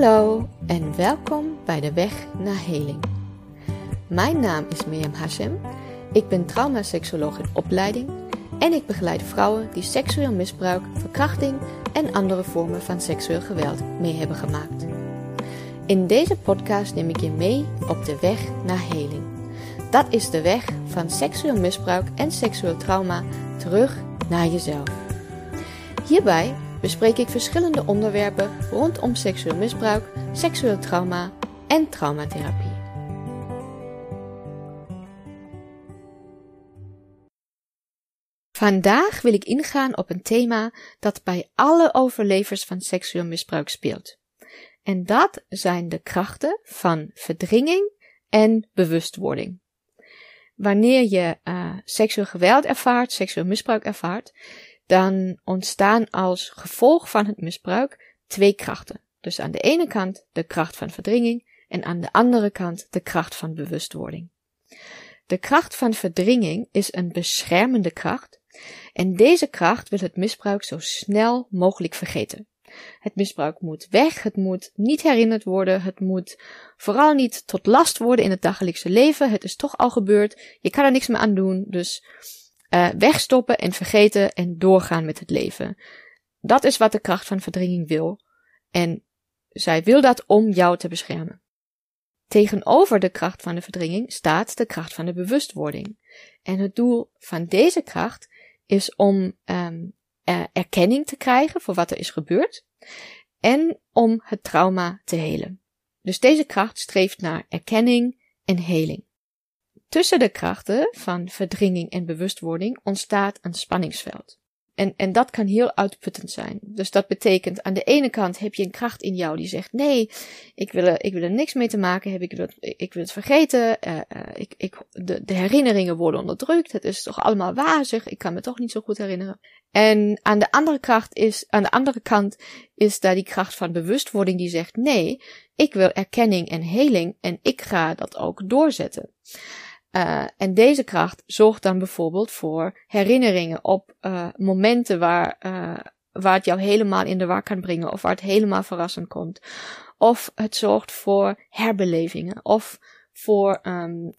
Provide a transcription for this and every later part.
Hallo en welkom bij de Weg naar Heling. Mijn naam is Mirjam Hashem. Ik ben traumaseksoloog in opleiding en ik begeleid vrouwen die seksueel misbruik, verkrachting en andere vormen van seksueel geweld mee hebben gemaakt. In deze podcast neem ik je mee op de weg naar heling. Dat is de weg van seksueel misbruik en seksueel trauma terug naar jezelf. Hierbij bespreek ik verschillende onderwerpen rondom seksueel misbruik, seksueel trauma en traumatherapie. Vandaag wil ik ingaan op een thema dat bij alle overlevers van seksueel misbruik speelt. En dat zijn de krachten van verdringing en bewustwording. Wanneer je uh, seksueel geweld ervaart, seksueel misbruik ervaart, dan ontstaan als gevolg van het misbruik twee krachten. Dus aan de ene kant de kracht van verdringing en aan de andere kant de kracht van bewustwording. De kracht van verdringing is een beschermende kracht en deze kracht wil het misbruik zo snel mogelijk vergeten. Het misbruik moet weg, het moet niet herinnerd worden, het moet vooral niet tot last worden in het dagelijkse leven. Het is toch al gebeurd, je kan er niks meer aan doen, dus uh, wegstoppen en vergeten en doorgaan met het leven. Dat is wat de kracht van verdringing wil. En zij wil dat om jou te beschermen. Tegenover de kracht van de verdringing staat de kracht van de bewustwording. En het doel van deze kracht is om um, erkenning te krijgen voor wat er is gebeurd en om het trauma te helen. Dus deze kracht streeft naar erkenning en heling. Tussen de krachten van verdringing en bewustwording ontstaat een spanningsveld. En, en dat kan heel uitputtend zijn. Dus dat betekent, aan de ene kant heb je een kracht in jou die zegt: nee, ik wil er, ik wil er niks mee te maken hebben, ik wil het, ik wil het vergeten, uh, ik, ik, de, de herinneringen worden onderdrukt, het is toch allemaal wazig, ik kan me toch niet zo goed herinneren. En aan de andere kracht is, aan de andere kant is daar die kracht van bewustwording die zegt: nee, ik wil erkenning en heling en ik ga dat ook doorzetten. Uh, en deze kracht zorgt dan bijvoorbeeld voor herinneringen op uh, momenten waar, uh, waar het jou helemaal in de war kan brengen of waar het helemaal verrassend komt. Of het zorgt voor herbelevingen of voor um,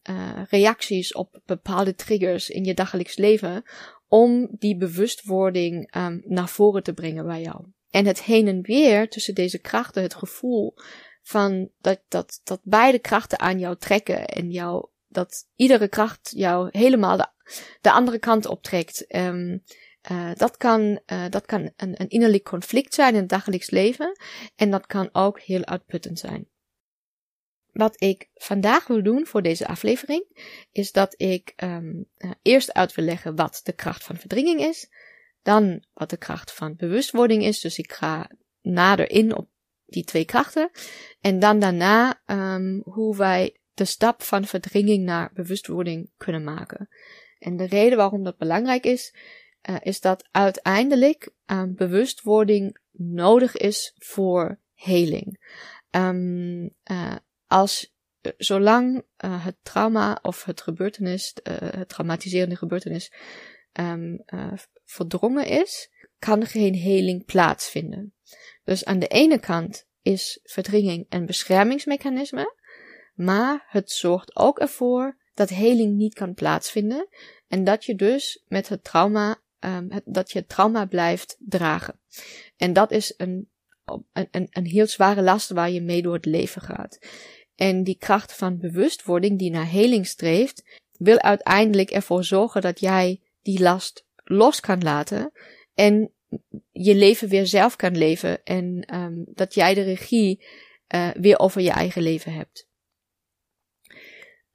reacties op bepaalde triggers in je dagelijks leven om die bewustwording um, naar voren te brengen bij jou. En het heen en weer tussen deze krachten, het gevoel van dat, dat, dat beide krachten aan jou trekken en jou dat iedere kracht jou helemaal de, de andere kant optrekt. Um, uh, dat kan, uh, dat kan een, een innerlijk conflict zijn in het dagelijks leven. En dat kan ook heel uitputtend zijn. Wat ik vandaag wil doen voor deze aflevering, is dat ik um, uh, eerst uit wil leggen wat de kracht van verdringing is. Dan wat de kracht van bewustwording is. Dus ik ga nader in op die twee krachten. En dan daarna um, hoe wij de stap van verdringing naar bewustwording kunnen maken. En de reden waarom dat belangrijk is, uh, is dat uiteindelijk um, bewustwording nodig is voor heling. Um, uh, als zolang uh, het trauma of het gebeurtenis, het traumatiserende gebeurtenis, um, verdrongen is, kan geen heling plaatsvinden. Dus aan de ene kant is verdringing een beschermingsmechanisme, maar het zorgt ook ervoor dat heling niet kan plaatsvinden en dat je dus met het trauma, um, het, dat je het trauma blijft dragen. En dat is een, een, een, heel zware last waar je mee door het leven gaat. En die kracht van bewustwording die naar heling streeft, wil uiteindelijk ervoor zorgen dat jij die last los kan laten en je leven weer zelf kan leven en um, dat jij de regie uh, weer over je eigen leven hebt.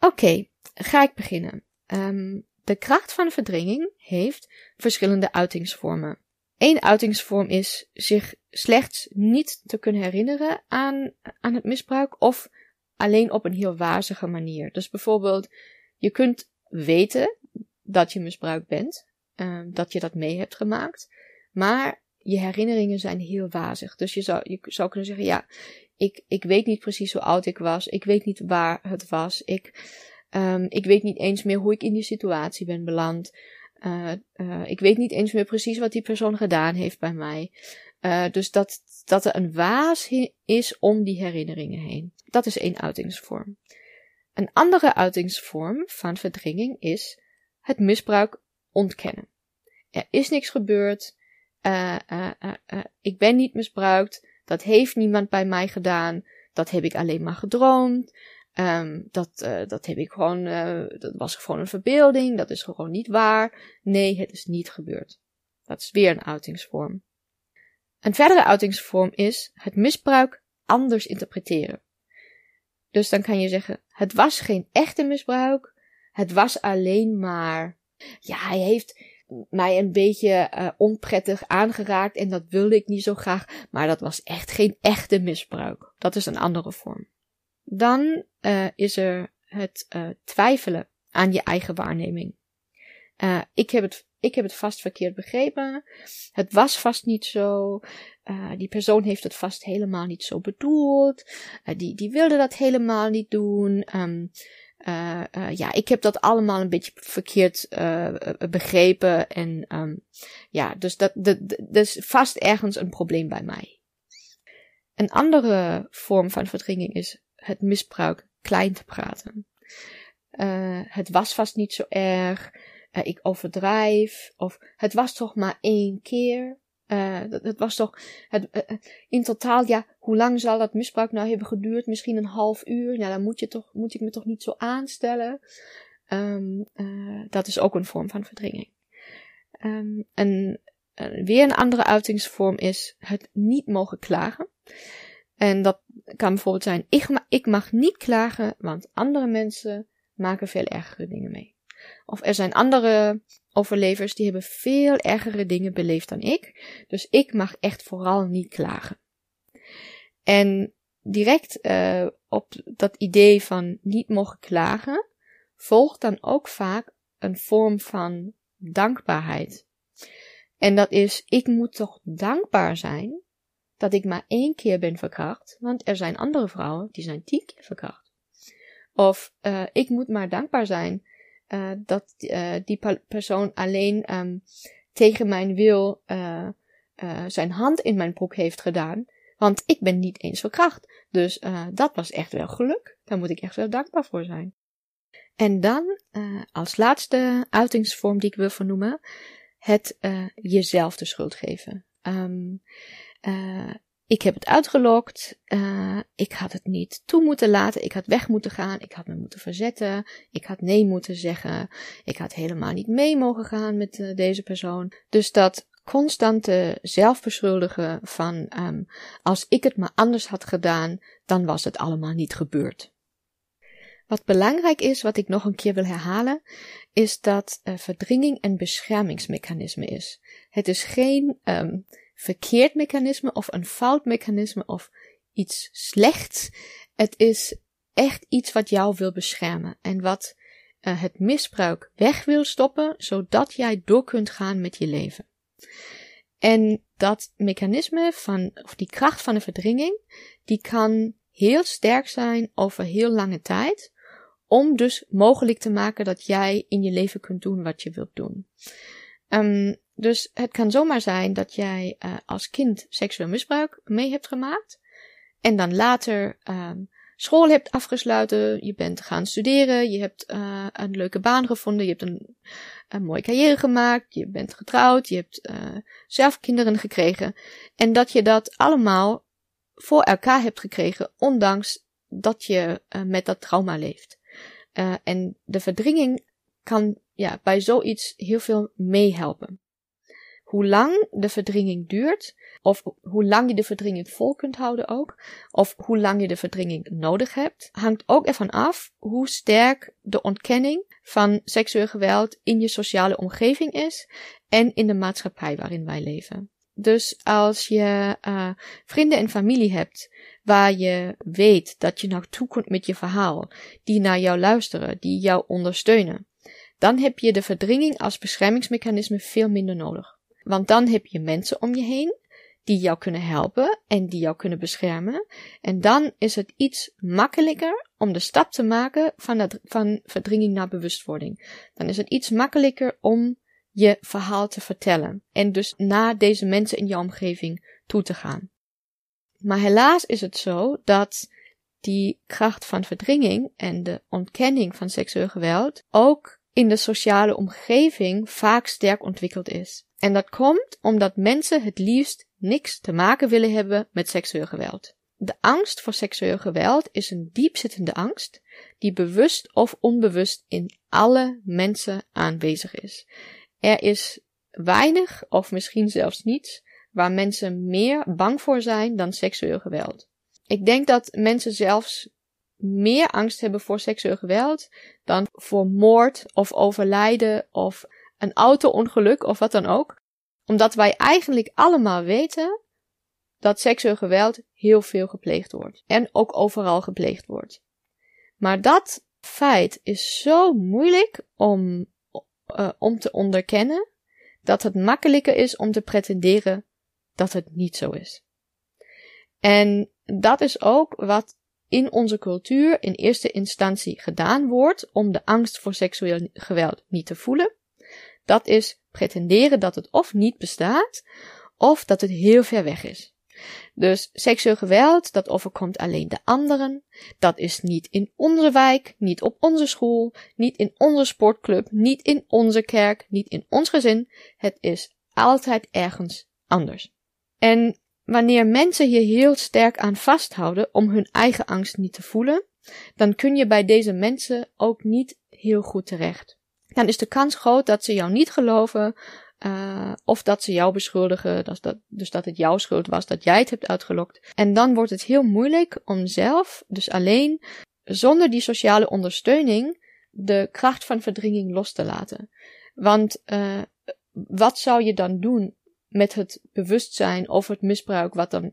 Oké, ga ik beginnen. Um, de kracht van verdringing heeft verschillende uitingsvormen. Eén uitingsvorm is zich slechts niet te kunnen herinneren aan, aan het misbruik of alleen op een heel wazige manier. Dus bijvoorbeeld, je kunt weten dat je misbruikt bent, uh, dat je dat mee hebt gemaakt, maar je herinneringen zijn heel wazig. Dus je zou, je zou kunnen zeggen, ja, ik, ik weet niet precies hoe oud ik was. Ik weet niet waar het was. Ik, um, ik weet niet eens meer hoe ik in die situatie ben beland. Uh, uh, ik weet niet eens meer precies wat die persoon gedaan heeft bij mij. Uh, dus dat, dat er een waas is om die herinneringen heen. Dat is één uitingsvorm. Een andere uitingsvorm van verdringing is het misbruik ontkennen. Er is niks gebeurd. Ik ben niet misbruikt. Dat heeft niemand bij mij gedaan. Dat heb ik alleen maar gedroomd. Um, dat, dat heb ik gewoon, dat was gewoon een verbeelding. Dat is gewoon niet waar. Nee, het is niet gebeurd. Dat is weer een uitingsvorm. Een verdere uitingsvorm is het misbruik anders interpreteren. Dus dan kan je zeggen, het was geen echte misbruik, het was alleen maar, ja, hij heeft mij een beetje uh, onprettig aangeraakt en dat wilde ik niet zo graag, maar dat was echt geen echte misbruik. Dat is een andere vorm. Dan uh, is er het uh, twijfelen aan je eigen waarneming. ik heb het ik heb het vast verkeerd begrepen. Het was vast niet zo. Die persoon heeft het vast helemaal niet zo bedoeld. Die, die wilde dat helemaal niet doen. Um, uh, ja, ik heb dat allemaal een beetje verkeerd begrepen. En um, ja, dus dat, dat, dat is vast ergens een probleem bij mij. Een andere vorm van verdringing is het misbruik klein te praten. het was vast niet zo erg. Ik overdrijf. Of het was toch maar één keer. Uh, het was toch, het, uh, in totaal, ja, hoe lang zal dat misbruik nou hebben geduurd? Misschien een half uur. Ja, dan moet, je toch, moet ik me toch niet zo aanstellen. Um, dat is ook een vorm van verdringing. Um, en weer een andere uitingsvorm is het niet mogen klagen. En dat kan bijvoorbeeld zijn, ik, ik mag niet klagen, want andere mensen maken veel ergere dingen mee. Of er zijn andere overlevers die hebben veel ergere dingen beleefd dan ik. Dus ik mag echt vooral niet klagen. En direct uh, op dat idee van niet mogen klagen, volgt dan ook vaak een vorm van dankbaarheid. En dat is, ik moet toch dankbaar zijn dat ik maar één keer ben verkracht, want er zijn andere vrouwen die zijn tien keer verkracht. Of uh, ik moet maar dankbaar zijn uh, dat uh, die persoon alleen um, tegen mijn wil uh, zijn hand in mijn broek heeft gedaan. Want ik ben niet eens verkracht. Dus dat was echt wel geluk. Daar moet ik echt wel dankbaar voor zijn. En dan, als laatste uitingsvorm die ik wil vernoemen, het jezelf de schuld geven. Um, ik heb het uitgelokt. Uh, ik had het niet toe moeten laten. Ik had weg moeten gaan. Ik had me moeten verzetten. Ik had nee moeten zeggen. Ik had helemaal niet mee mogen gaan met uh, deze persoon. Dus dat constante zelfbeschuldigen van um, als ik het maar anders had gedaan, dan was het allemaal niet gebeurd. Wat belangrijk is, wat ik nog een keer wil herhalen, is dat verdringing een beschermingsmechanisme is. Het is geen um, verkeerd mechanisme of een fout mechanisme of iets slechts. Het is echt iets wat jou wil beschermen en wat uh, het misbruik weg wil stoppen, zodat jij door kunt gaan met je leven. En dat mechanisme van, of die kracht van de verdringing, die kan heel sterk zijn over heel lange tijd, om dus mogelijk te maken dat jij in je leven kunt doen wat je wilt doen. Um, dus het kan zomaar zijn dat jij uh, als kind seksueel misbruik mee hebt gemaakt. En dan later um, school hebt afgesluiten. Je bent gaan studeren. Je hebt uh, een leuke baan gevonden. Je hebt een, een mooie carrière gemaakt. Je bent getrouwd. Je hebt uh, zelf kinderen gekregen. En dat je dat allemaal voor elkaar hebt gekregen. Ondanks dat je met dat trauma leeft. en de verdringing kan ja, bij zoiets heel veel meehelpen hoe lang de verdringing duurt, of hoe lang je de verdringing vol kunt houden ook, of hoe lang je de verdringing nodig hebt, hangt ook ervan af hoe sterk de ontkenning van seksueel geweld in je sociale omgeving is en in de maatschappij waarin wij leven. Dus als je uh, vrienden en familie hebt waar je weet dat je naartoe komt met je verhaal, die naar jou luisteren, die jou ondersteunen, dan heb je de verdringing als beschermingsmechanisme veel minder nodig. Want dan heb je mensen om je heen die jou kunnen helpen en die jou kunnen beschermen. En dan is het iets makkelijker om de stap te maken van, van verdringing naar bewustwording. Dan is het iets makkelijker om je verhaal te vertellen. En dus naar deze mensen in jouw omgeving toe te gaan. Maar helaas is het zo dat die kracht van verdringing en de ontkenning van seksueel geweld ook in de sociale omgeving vaak sterk ontwikkeld is. En dat komt omdat mensen het liefst niks te maken willen hebben met seksueel geweld. De angst voor seksueel geweld is een diepzittende angst die bewust of onbewust in alle mensen aanwezig is. Er is weinig of misschien zelfs niets waar mensen meer bang voor zijn dan seksueel geweld. Ik denk dat mensen zelfs meer angst hebben voor seksueel geweld dan voor moord of overlijden of een auto-ongeluk of wat dan ook. Omdat wij eigenlijk allemaal weten dat seksueel geweld heel veel gepleegd wordt. En ook overal gepleegd wordt. Maar dat feit is zo moeilijk om, uh, om te onderkennen dat het makkelijker is om te pretenderen dat het niet zo is. En dat is ook wat in onze cultuur in eerste instantie gedaan wordt om de angst voor seksueel geweld niet te voelen. Dat is pretenderen dat het of niet bestaat, of dat het heel ver weg is. Dus seksueel geweld, dat overkomt alleen de anderen. Dat is niet in onze wijk, niet op onze school, niet in onze sportclub, niet in onze kerk, niet in ons gezin. Het is altijd ergens anders. En wanneer mensen hier heel sterk aan vasthouden om hun eigen angst niet te voelen, dan kun je bij deze mensen ook niet heel goed terecht. Dan is de kans groot dat ze jou niet geloven, uh, of dat ze jou beschuldigen, dus dat, dus dat het jouw schuld was dat jij het hebt uitgelokt. En dan wordt het heel moeilijk om zelf, dus alleen, zonder die sociale ondersteuning, de kracht van verdringing los te laten. Want uh, wat zou je dan doen met het bewustzijn over het misbruik wat, dan,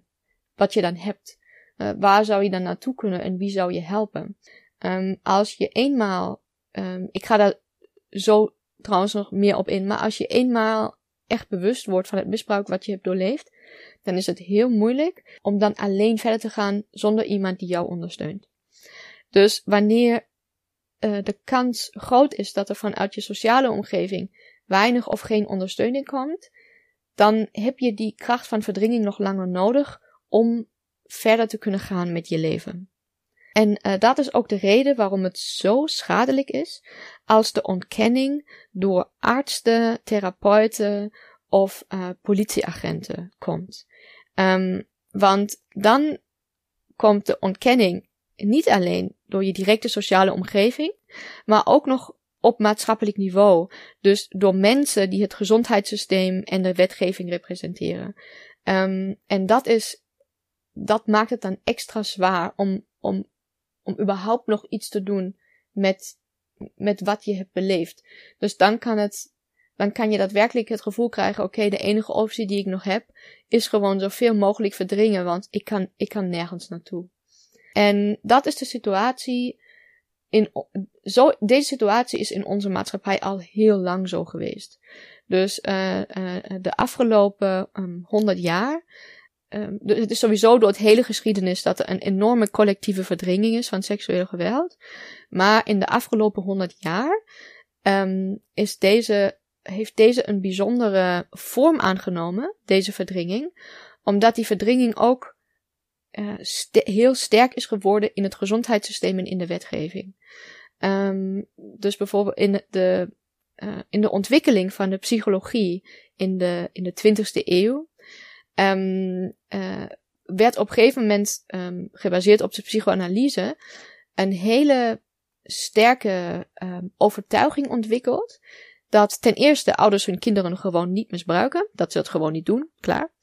wat je dan hebt? Uh, waar zou je dan naartoe kunnen en wie zou je helpen? Um, als je eenmaal, um, ik ga daar zo trouwens nog meer op in, maar als je eenmaal echt bewust wordt van het misbruik wat je hebt doorleefd, dan is het heel moeilijk om dan alleen verder te gaan zonder iemand die jou ondersteunt. Dus wanneer uh, de kans groot is dat er vanuit je sociale omgeving weinig of geen ondersteuning komt, dan heb je die kracht van verdringing nog langer nodig om verder te kunnen gaan met je leven. En uh, dat is ook de reden waarom het zo schadelijk is als de ontkenning door artsen, therapeuten of uh, politieagenten komt. Um, want dan komt de ontkenning niet alleen door je directe sociale omgeving, maar ook nog op maatschappelijk niveau. Dus door mensen die het gezondheidssysteem en de wetgeving representeren. Um, en dat is, dat maakt het dan extra zwaar om, om, om überhaupt nog iets te doen met, met wat je hebt beleefd. Dus dan kan het, dan kan je daadwerkelijk het gevoel krijgen, oké, de enige optie die ik nog heb, is gewoon zoveel mogelijk verdringen, want ik kan, ik kan nergens naartoe. En dat is de situatie in, zo, deze situatie is in onze maatschappij al heel lang zo geweest. Dus uh, uh, de afgelopen um, 100 jaar. Um, het is sowieso door het hele geschiedenis dat er een enorme collectieve verdringing is van seksueel geweld. Maar in de afgelopen 100 jaar um, is deze, heeft deze een bijzondere vorm aangenomen, deze verdringing. Omdat die verdringing ook st heel sterk is geworden in het gezondheidssysteem en in de wetgeving. Um, dus bijvoorbeeld in de, uh, in de ontwikkeling van de psychologie in de, in de 20ste eeuw, um, uh, werd op een gegeven moment, um, gebaseerd op de psychoanalyse, een hele sterke overtuiging ontwikkeld. Dat ten eerste ouders hun kinderen gewoon niet misbruiken. Dat ze het gewoon niet doen, klaar.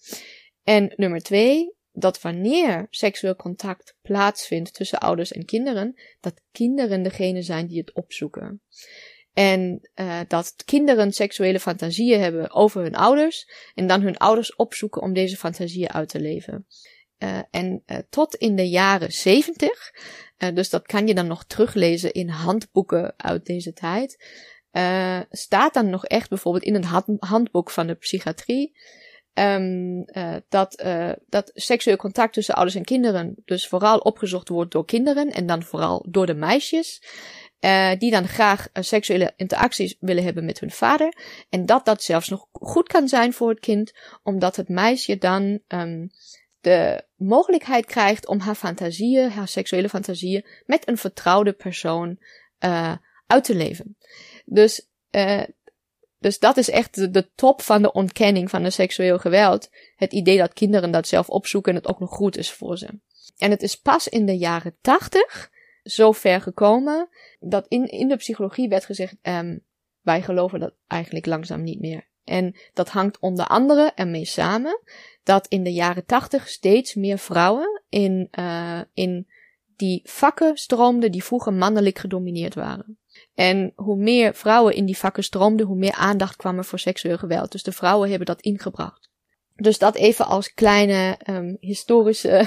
En nummer twee, dat wanneer seksueel contact plaatsvindt tussen ouders en kinderen, dat kinderen degene zijn die het opzoeken. En uh, dat kinderen seksuele fantasieën hebben over hun ouders en dan hun ouders opzoeken om deze fantasieën uit te leven. Uh, en uh, tot in de jaren zeventig, dus dat kan je dan nog teruglezen in handboeken uit deze tijd, staat dan nog echt bijvoorbeeld in het handboek van de psychiatrie Um, uh, dat, uh, dat seksueel contact tussen ouders en kinderen dus vooral opgezocht wordt door kinderen en dan vooral door de meisjes. uh, die dan graag seksuele interacties willen hebben met hun vader. En dat dat zelfs nog goed kan zijn voor het kind, omdat het meisje dan um, de mogelijkheid krijgt om haar fantasieën, haar seksuele fantasieën, met een vertrouwde persoon uit te leven. Dus, dus dat is echt de, top van de ontkenning van de seksueel geweld. Het idee dat kinderen dat zelf opzoeken en het ook nog goed is voor ze. En het is pas in de jaren tachtig zo ver gekomen dat in, in de psychologie werd gezegd, um, wij geloven dat eigenlijk langzaam niet meer. En dat hangt onder andere ermee samen dat in de jaren tachtig steeds meer vrouwen in, uh, in die vakken stroomden die vroeger mannelijk gedomineerd waren. En hoe meer vrouwen in die vakken stroomden, hoe meer aandacht kwam er voor seksueel geweld. Dus de vrouwen hebben dat ingebracht. Dus dat even als kleine um, historische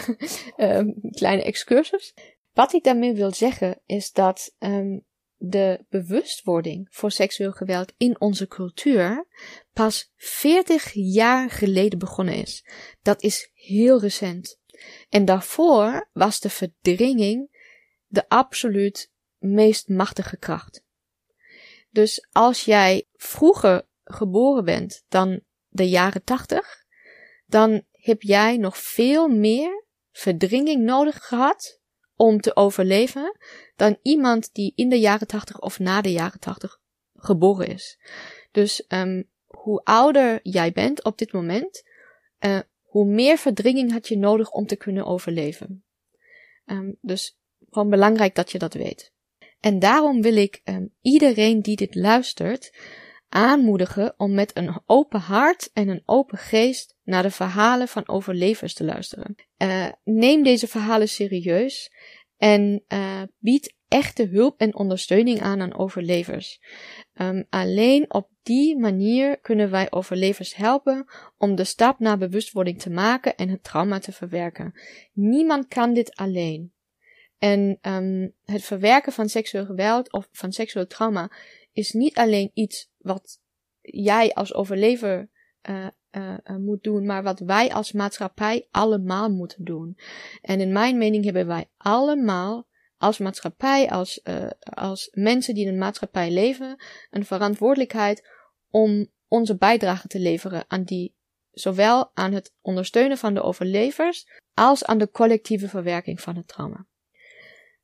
um, kleine excursus. Wat ik daarmee wil zeggen is dat um, de bewustwording voor seksueel geweld in onze cultuur pas 40 jaar geleden begonnen is. Dat is heel recent. En daarvoor was de verdringing de absoluut meest machtige kracht. Dus als jij vroeger geboren bent dan de jaren 80, dan heb jij nog veel meer verdringing nodig gehad om te overleven dan iemand die in de jaren 80 of na de jaren 80 geboren is. Dus um, hoe ouder jij bent op dit moment, uh, hoe meer verdringing had je nodig om te kunnen overleven. Um, dus gewoon belangrijk dat je dat weet. En daarom wil ik um, iedereen die dit luistert aanmoedigen om met een open hart en een open geest naar de verhalen van overlevers te luisteren. Uh, neem deze verhalen serieus en uh, bied echte hulp en ondersteuning aan aan overlevers. Um, alleen op die manier kunnen wij overlevers helpen om de stap naar bewustwording te maken en het trauma te verwerken. Niemand kan dit alleen. En um, het verwerken van seksueel geweld of van seksueel trauma is niet alleen iets wat jij als overlever uh, uh, moet doen, maar wat wij als maatschappij allemaal moeten doen. En in mijn mening hebben wij allemaal als maatschappij, als, uh, als mensen die in een maatschappij leven, een verantwoordelijkheid om onze bijdrage te leveren aan die, zowel aan het ondersteunen van de overlevers, als aan de collectieve verwerking van het trauma.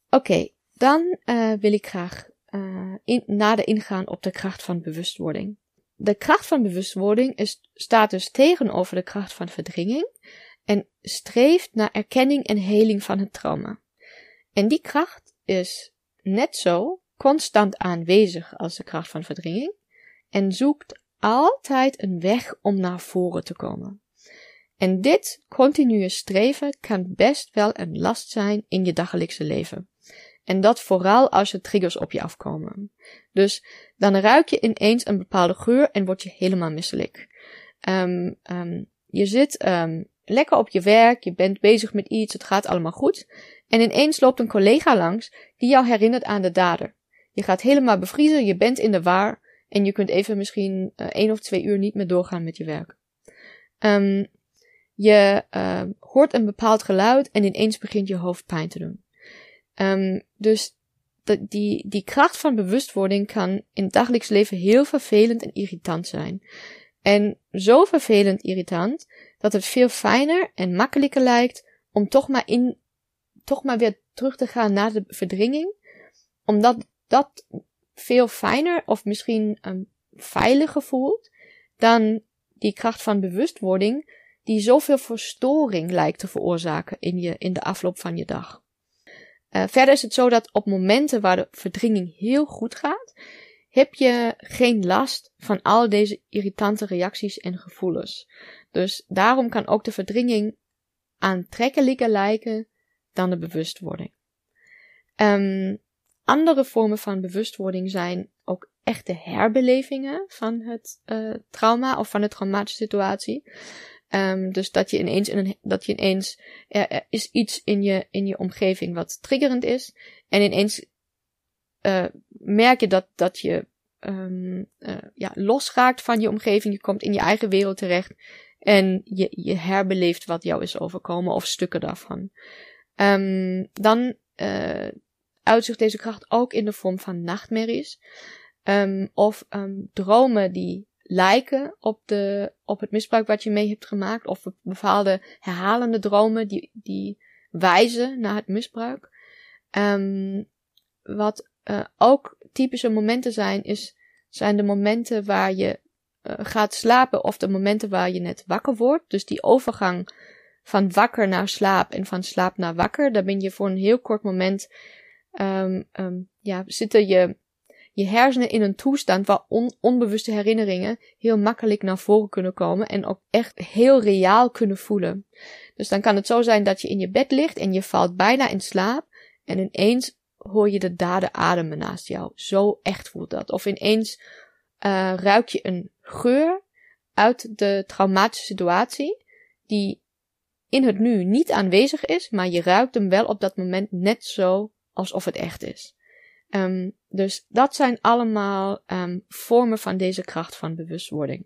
Oké, dan uh, wil ik graag uh, in, nader ingaan op de kracht van bewustwording. De kracht van bewustwording is, staat dus tegenover de kracht van verdringing en streeft naar erkenning en heling van het trauma. En die kracht is net zo constant aanwezig als de kracht van verdringing en zoekt altijd een weg om naar voren te komen. En dit continue streven kan best wel een last zijn in je dagelijkse leven. En dat vooral als er triggers op je afkomen. Dus dan ruik je ineens een bepaalde geur en word je helemaal misselijk. Um, um, je zit um, lekker op je werk, je bent bezig met iets, het gaat allemaal goed. En ineens loopt een collega langs die jou herinnert aan de dader. Je gaat helemaal bevriezen, je bent in de war en je kunt even misschien uh, één of twee uur niet meer doorgaan met je werk. Je hoort een bepaald geluid en ineens begint je hoofd pijn te doen. Um, dus die, die kracht van bewustwording kan in het dagelijks leven heel vervelend en irritant zijn. En zo vervelend irritant dat het veel fijner en makkelijker lijkt om toch maar in toch maar weer terug te gaan naar de verdringing. Omdat dat veel fijner of misschien veiliger voelt dan die kracht van bewustwording die zoveel verstoring lijkt te veroorzaken in, je, in de afloop van je dag. Uh, verder is het zo dat op momenten waar de verdringing heel goed gaat, heb je geen last van al deze irritante reacties en gevoelens. Dus daarom kan ook de verdringing aantrekkelijker lijken dan de bewustwording. Um, andere vormen van bewustwording zijn ook echte herbelevingen van het uh, trauma of van de traumatische situatie. Um, dus dat je ineens, in een, dat je ineens, er, er, is iets in je, in je omgeving wat triggerend is. En ineens uh, merk je dat, dat je um, ja, losraakt van je omgeving. Je komt in je eigen wereld terecht. En je, je herbeleeft wat jou is overkomen of stukken daarvan. Um, dan uh, uitzicht deze kracht ook in de vorm van nachtmerries. Um, of um, dromen die lijken op, de, op het misbruik wat je mee hebt gemaakt. Of bepaalde herhalende dromen die, die wijzen naar het misbruik. Um, wat uh, ook typische momenten zijn, is, zijn de momenten waar je uh, gaat slapen of de momenten waar je net wakker wordt. Dus die overgang van wakker naar slaap en van slaap naar wakker, daar ben je voor een heel kort moment, um, um, ja, zitten je, je hersenen in een toestand waar on, onbewuste herinneringen heel makkelijk naar voren kunnen komen en ook echt heel reaal kunnen voelen. Dus dan kan het zo zijn dat je in je bed ligt en je valt bijna in slaap en ineens hoor je de daden ademen naast jou. Zo echt voelt dat. Of ineens uh, ruik je een geur uit de traumatische situatie die in het nu niet aanwezig is, maar je ruikt hem wel op dat moment net zo alsof het echt is. Um, dus dat zijn allemaal um, vormen van deze kracht van bewustwording.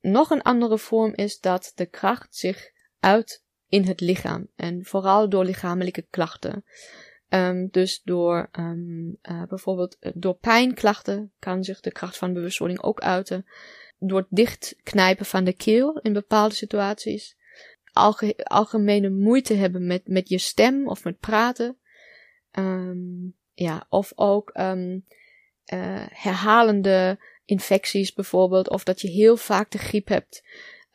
Nog een andere vorm is dat de kracht zich uit in het lichaam en vooral door lichamelijke klachten. Um, dus door um, bijvoorbeeld uh, door pijnklachten kan zich de kracht van bewustwording ook uiten. Door het dichtknijpen van de keel in bepaalde situaties. Alge algemene moeite hebben met, met je stem of met praten. Um, ja, of ook uh, herhalende infecties bijvoorbeeld. Of dat je heel vaak de griep hebt.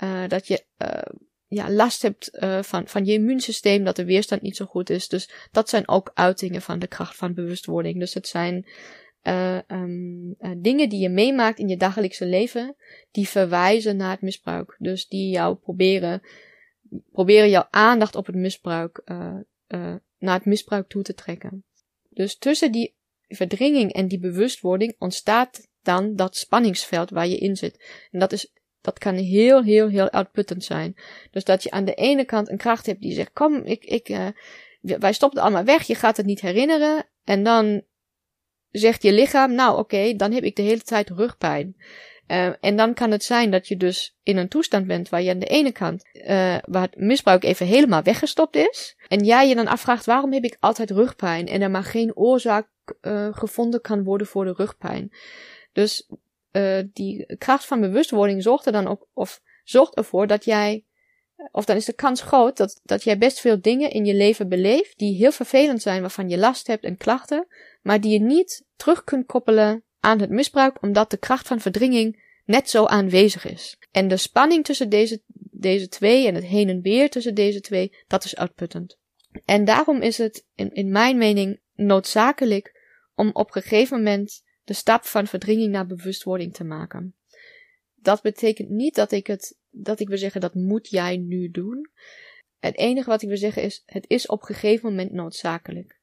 Uh, dat je ja, last hebt uh, van, van je immuunsysteem, dat de weerstand niet zo goed is. Dus dat zijn ook uitingen van de kracht van bewustwording. Dus het zijn uh, um, uh, dingen die je meemaakt in je dagelijkse leven, die verwijzen naar het misbruik. Dus die jou proberen, proberen jouw aandacht op het misbruik, naar het misbruik toe te trekken. Dus tussen die verdringing en die bewustwording ontstaat dan dat spanningsveld waar je in zit. En dat is dat kan heel, heel, heel uitputtend zijn. Dus dat je aan de ene kant een kracht hebt die zegt: Kom, ik, ik, uh, wij stoppen allemaal weg, je gaat het niet herinneren. En dan zegt je lichaam: Nou, oké, dan heb ik de hele tijd rugpijn. Uh, en dan kan het zijn dat je dus in een toestand bent waar je aan de ene kant, uh, waar het misbruik even helemaal weggestopt is. En jij je dan afvraagt, waarom heb ik altijd rugpijn? En er maar geen oorzaak uh, gevonden kan worden voor de rugpijn. Dus die kracht van bewustwording zorgt er dan ook, of zorgt ervoor dat jij, of dan is de kans groot dat, dat jij best veel dingen in je leven beleeft die heel vervelend zijn, waarvan je last hebt en klachten, maar die je niet terug kunt koppelen aan het misbruik, omdat de kracht van verdringing net zo aanwezig is. En de spanning tussen deze, deze twee en het heen en weer tussen deze twee, dat is uitputtend. En daarom is het, in, in mijn mening, noodzakelijk om op een gegeven moment de stap van verdringing naar bewustwording te maken. Dat betekent niet dat ik het, dat ik wil zeggen dat moet jij nu doen. Het enige wat ik wil zeggen is, het is op een gegeven moment noodzakelijk.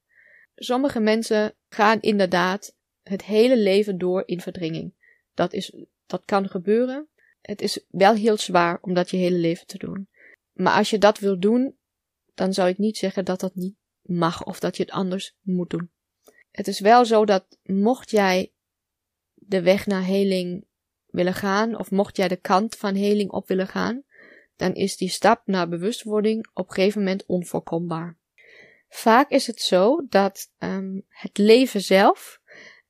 Sommige mensen gaan inderdaad het hele leven door in verdringing. Dat is, dat kan gebeuren. Het is wel heel zwaar om dat je hele leven te doen. Maar als je dat wil doen, dan zou ik niet zeggen dat dat niet mag of dat je het anders moet doen. Het is wel zo dat mocht jij de weg naar heling willen gaan, of mocht jij de kant van heling op willen gaan, dan is die stap naar bewustwording op een gegeven moment onvoorkombaar. Vaak is het zo dat um, het leven zelf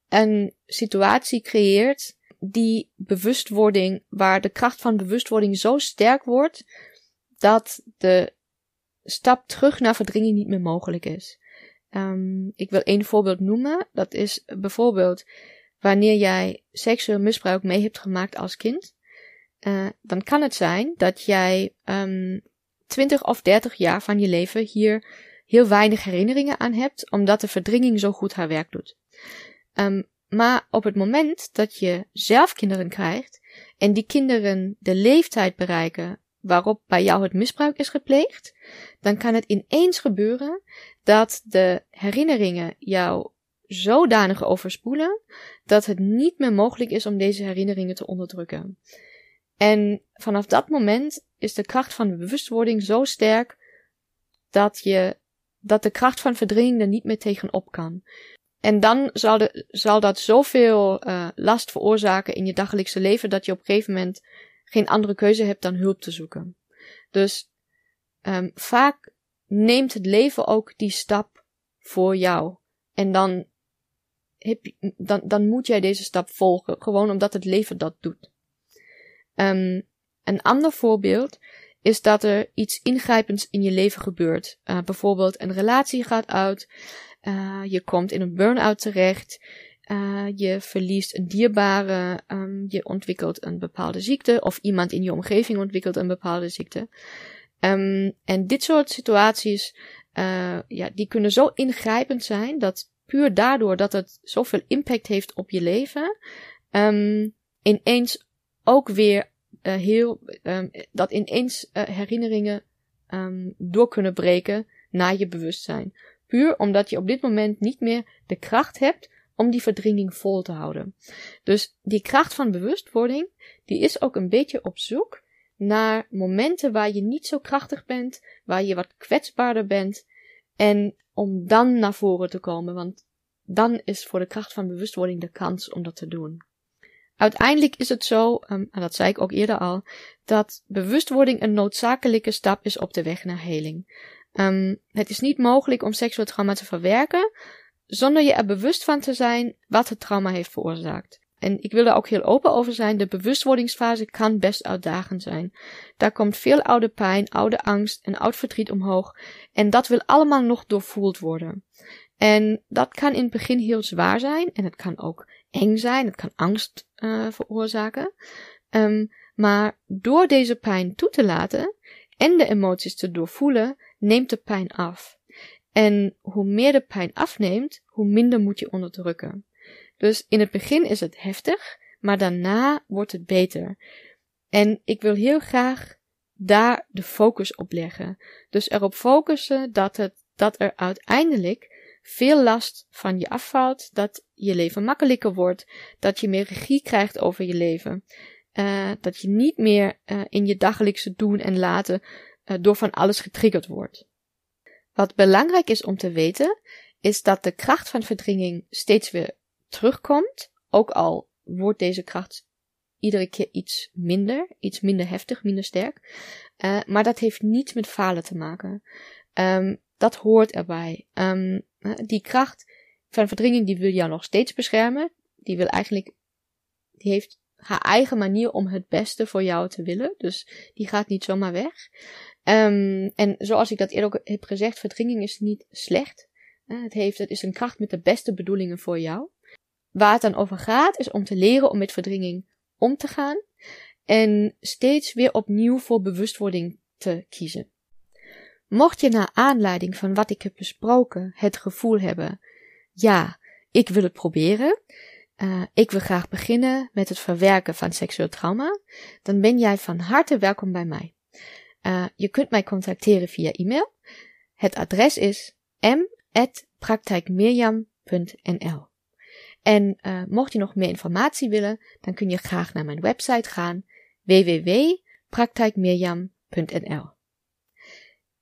een situatie creëert die bewustwording, waar de kracht van bewustwording zo sterk wordt dat de stap terug naar verdringing niet meer mogelijk is. Um, ik wil één voorbeeld noemen. Dat is bijvoorbeeld wanneer jij seksueel misbruik mee hebt gemaakt als kind. Uh, dan kan het zijn dat jij um, 20 of 30 jaar van je leven hier heel weinig herinneringen aan hebt, omdat de verdringing zo goed haar werk doet. Um, maar op het moment dat je zelf kinderen krijgt en die kinderen de leeftijd bereiken waarop bij jou het misbruik is gepleegd, dan kan het ineens gebeuren dat de herinneringen jou zodanig overspoelen dat het niet meer mogelijk is om deze herinneringen te onderdrukken. En vanaf dat moment is de kracht van bewustwording zo sterk dat je dat de kracht van verdringing er niet meer tegenop kan. En dan zal, de, zal dat zoveel uh, last veroorzaken in je dagelijkse leven dat je op een gegeven moment geen andere keuze hebt dan hulp te zoeken. Dus um, vaak neemt het leven ook die stap voor jou. En dan, heb je, dan, dan moet jij deze stap volgen, gewoon omdat het leven dat doet. Um, een ander voorbeeld is dat er iets ingrijpends in je leven gebeurt. Uh, bijvoorbeeld een relatie gaat uit, uh, je komt in een burn-out terecht, uh, je verliest een dierbare, um, je ontwikkelt een bepaalde ziekte of iemand in je omgeving ontwikkelt een bepaalde ziekte. Um, en dit soort situaties, ja, die kunnen zo ingrijpend zijn dat puur daardoor dat het zoveel impact heeft op je leven, um, ineens ook weer heel, dat ineens herinneringen door kunnen breken naar je bewustzijn. Puur omdat je op dit moment niet meer de kracht hebt om die verdringing vol te houden. Dus die kracht van bewustwording, die is ook een beetje op zoek naar momenten waar je niet zo krachtig bent, waar je wat kwetsbaarder bent, en om dan naar voren te komen, want dan is voor de kracht van bewustwording de kans om dat te doen. Uiteindelijk is het zo, um, en dat zei ik ook eerder al, dat bewustwording een noodzakelijke stap is op de weg naar heling. Um, het is niet mogelijk om seksueel trauma te verwerken zonder je er bewust van te zijn wat het trauma heeft veroorzaakt. En ik wil er ook heel open over zijn. De bewustwordingsfase kan best uitdagend zijn. Daar komt veel oude pijn, oude angst en oud verdriet omhoog. En dat wil allemaal nog doorvoeld worden. En dat kan in het begin heel zwaar zijn. En het kan ook eng zijn, het kan angst uh, veroorzaken. Um, maar door deze pijn toe te laten en de emoties te doorvoelen, neemt de pijn af. En hoe meer de pijn afneemt, hoe minder moet je onderdrukken. Dus in het begin is het heftig, maar daarna wordt het beter. En ik wil heel graag daar de focus op leggen. Dus erop focussen dat, het, dat er uiteindelijk veel last van je afvalt, dat je leven makkelijker wordt, dat je meer regie krijgt over je leven, uh, dat je niet meer uh, in je dagelijkse doen en laten uh, door van alles getriggerd wordt. Wat belangrijk is om te weten, is dat de kracht van verdringing steeds weer terugkomt, ook al wordt deze kracht iedere keer iets minder, iets minder heftig, minder sterk. maar dat heeft niets met falen te maken. Um, dat hoort erbij. Um, die kracht van verdringing die wil jou nog steeds beschermen. Die wil eigenlijk, die heeft haar eigen manier om het beste voor jou te willen. Dus die gaat niet zomaar weg. Um, en zoals ik dat eerder ook heb gezegd, verdringing is niet slecht. Het, heeft, het is een kracht met de beste bedoelingen voor jou. Waar het dan over gaat, is om te leren om met verdringing om te gaan. En steeds weer opnieuw voor bewustwording te kiezen. Mocht je naar aanleiding van wat ik heb besproken het gevoel hebben, ja, ik wil het proberen, uh, ik wil graag beginnen met het verwerken van seksueel trauma, dan ben jij van harte welkom bij mij. Uh, je kunt mij contacteren via e-mail. Het adres is m.praktijkmirjam.nl. En uh, mocht je nog meer informatie willen, dan kun je graag naar mijn website gaan www.praktijkmirjam.nl.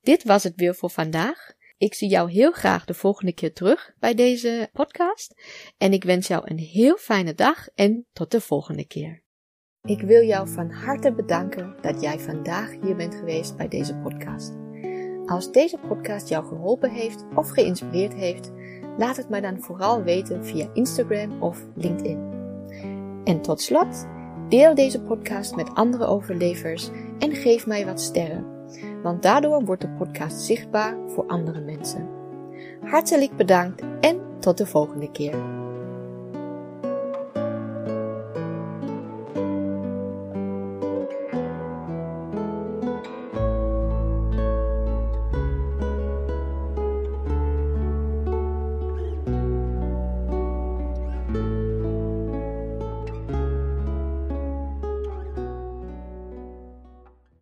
Dit was het weer voor vandaag. Ik zie jou heel graag de volgende keer terug bij deze podcast. En ik wens jou een heel fijne dag en tot de volgende keer. Ik wil jou van harte bedanken dat jij vandaag hier bent geweest bij deze podcast. Als deze podcast jou geholpen heeft of geïnspireerd heeft, laat het mij dan vooral weten via Instagram of LinkedIn. En tot slot, deel deze podcast met andere overlevers en geef mij wat sterren want daardoor wordt de podcast zichtbaar voor andere mensen. Hartelijk bedankt en tot de volgende keer.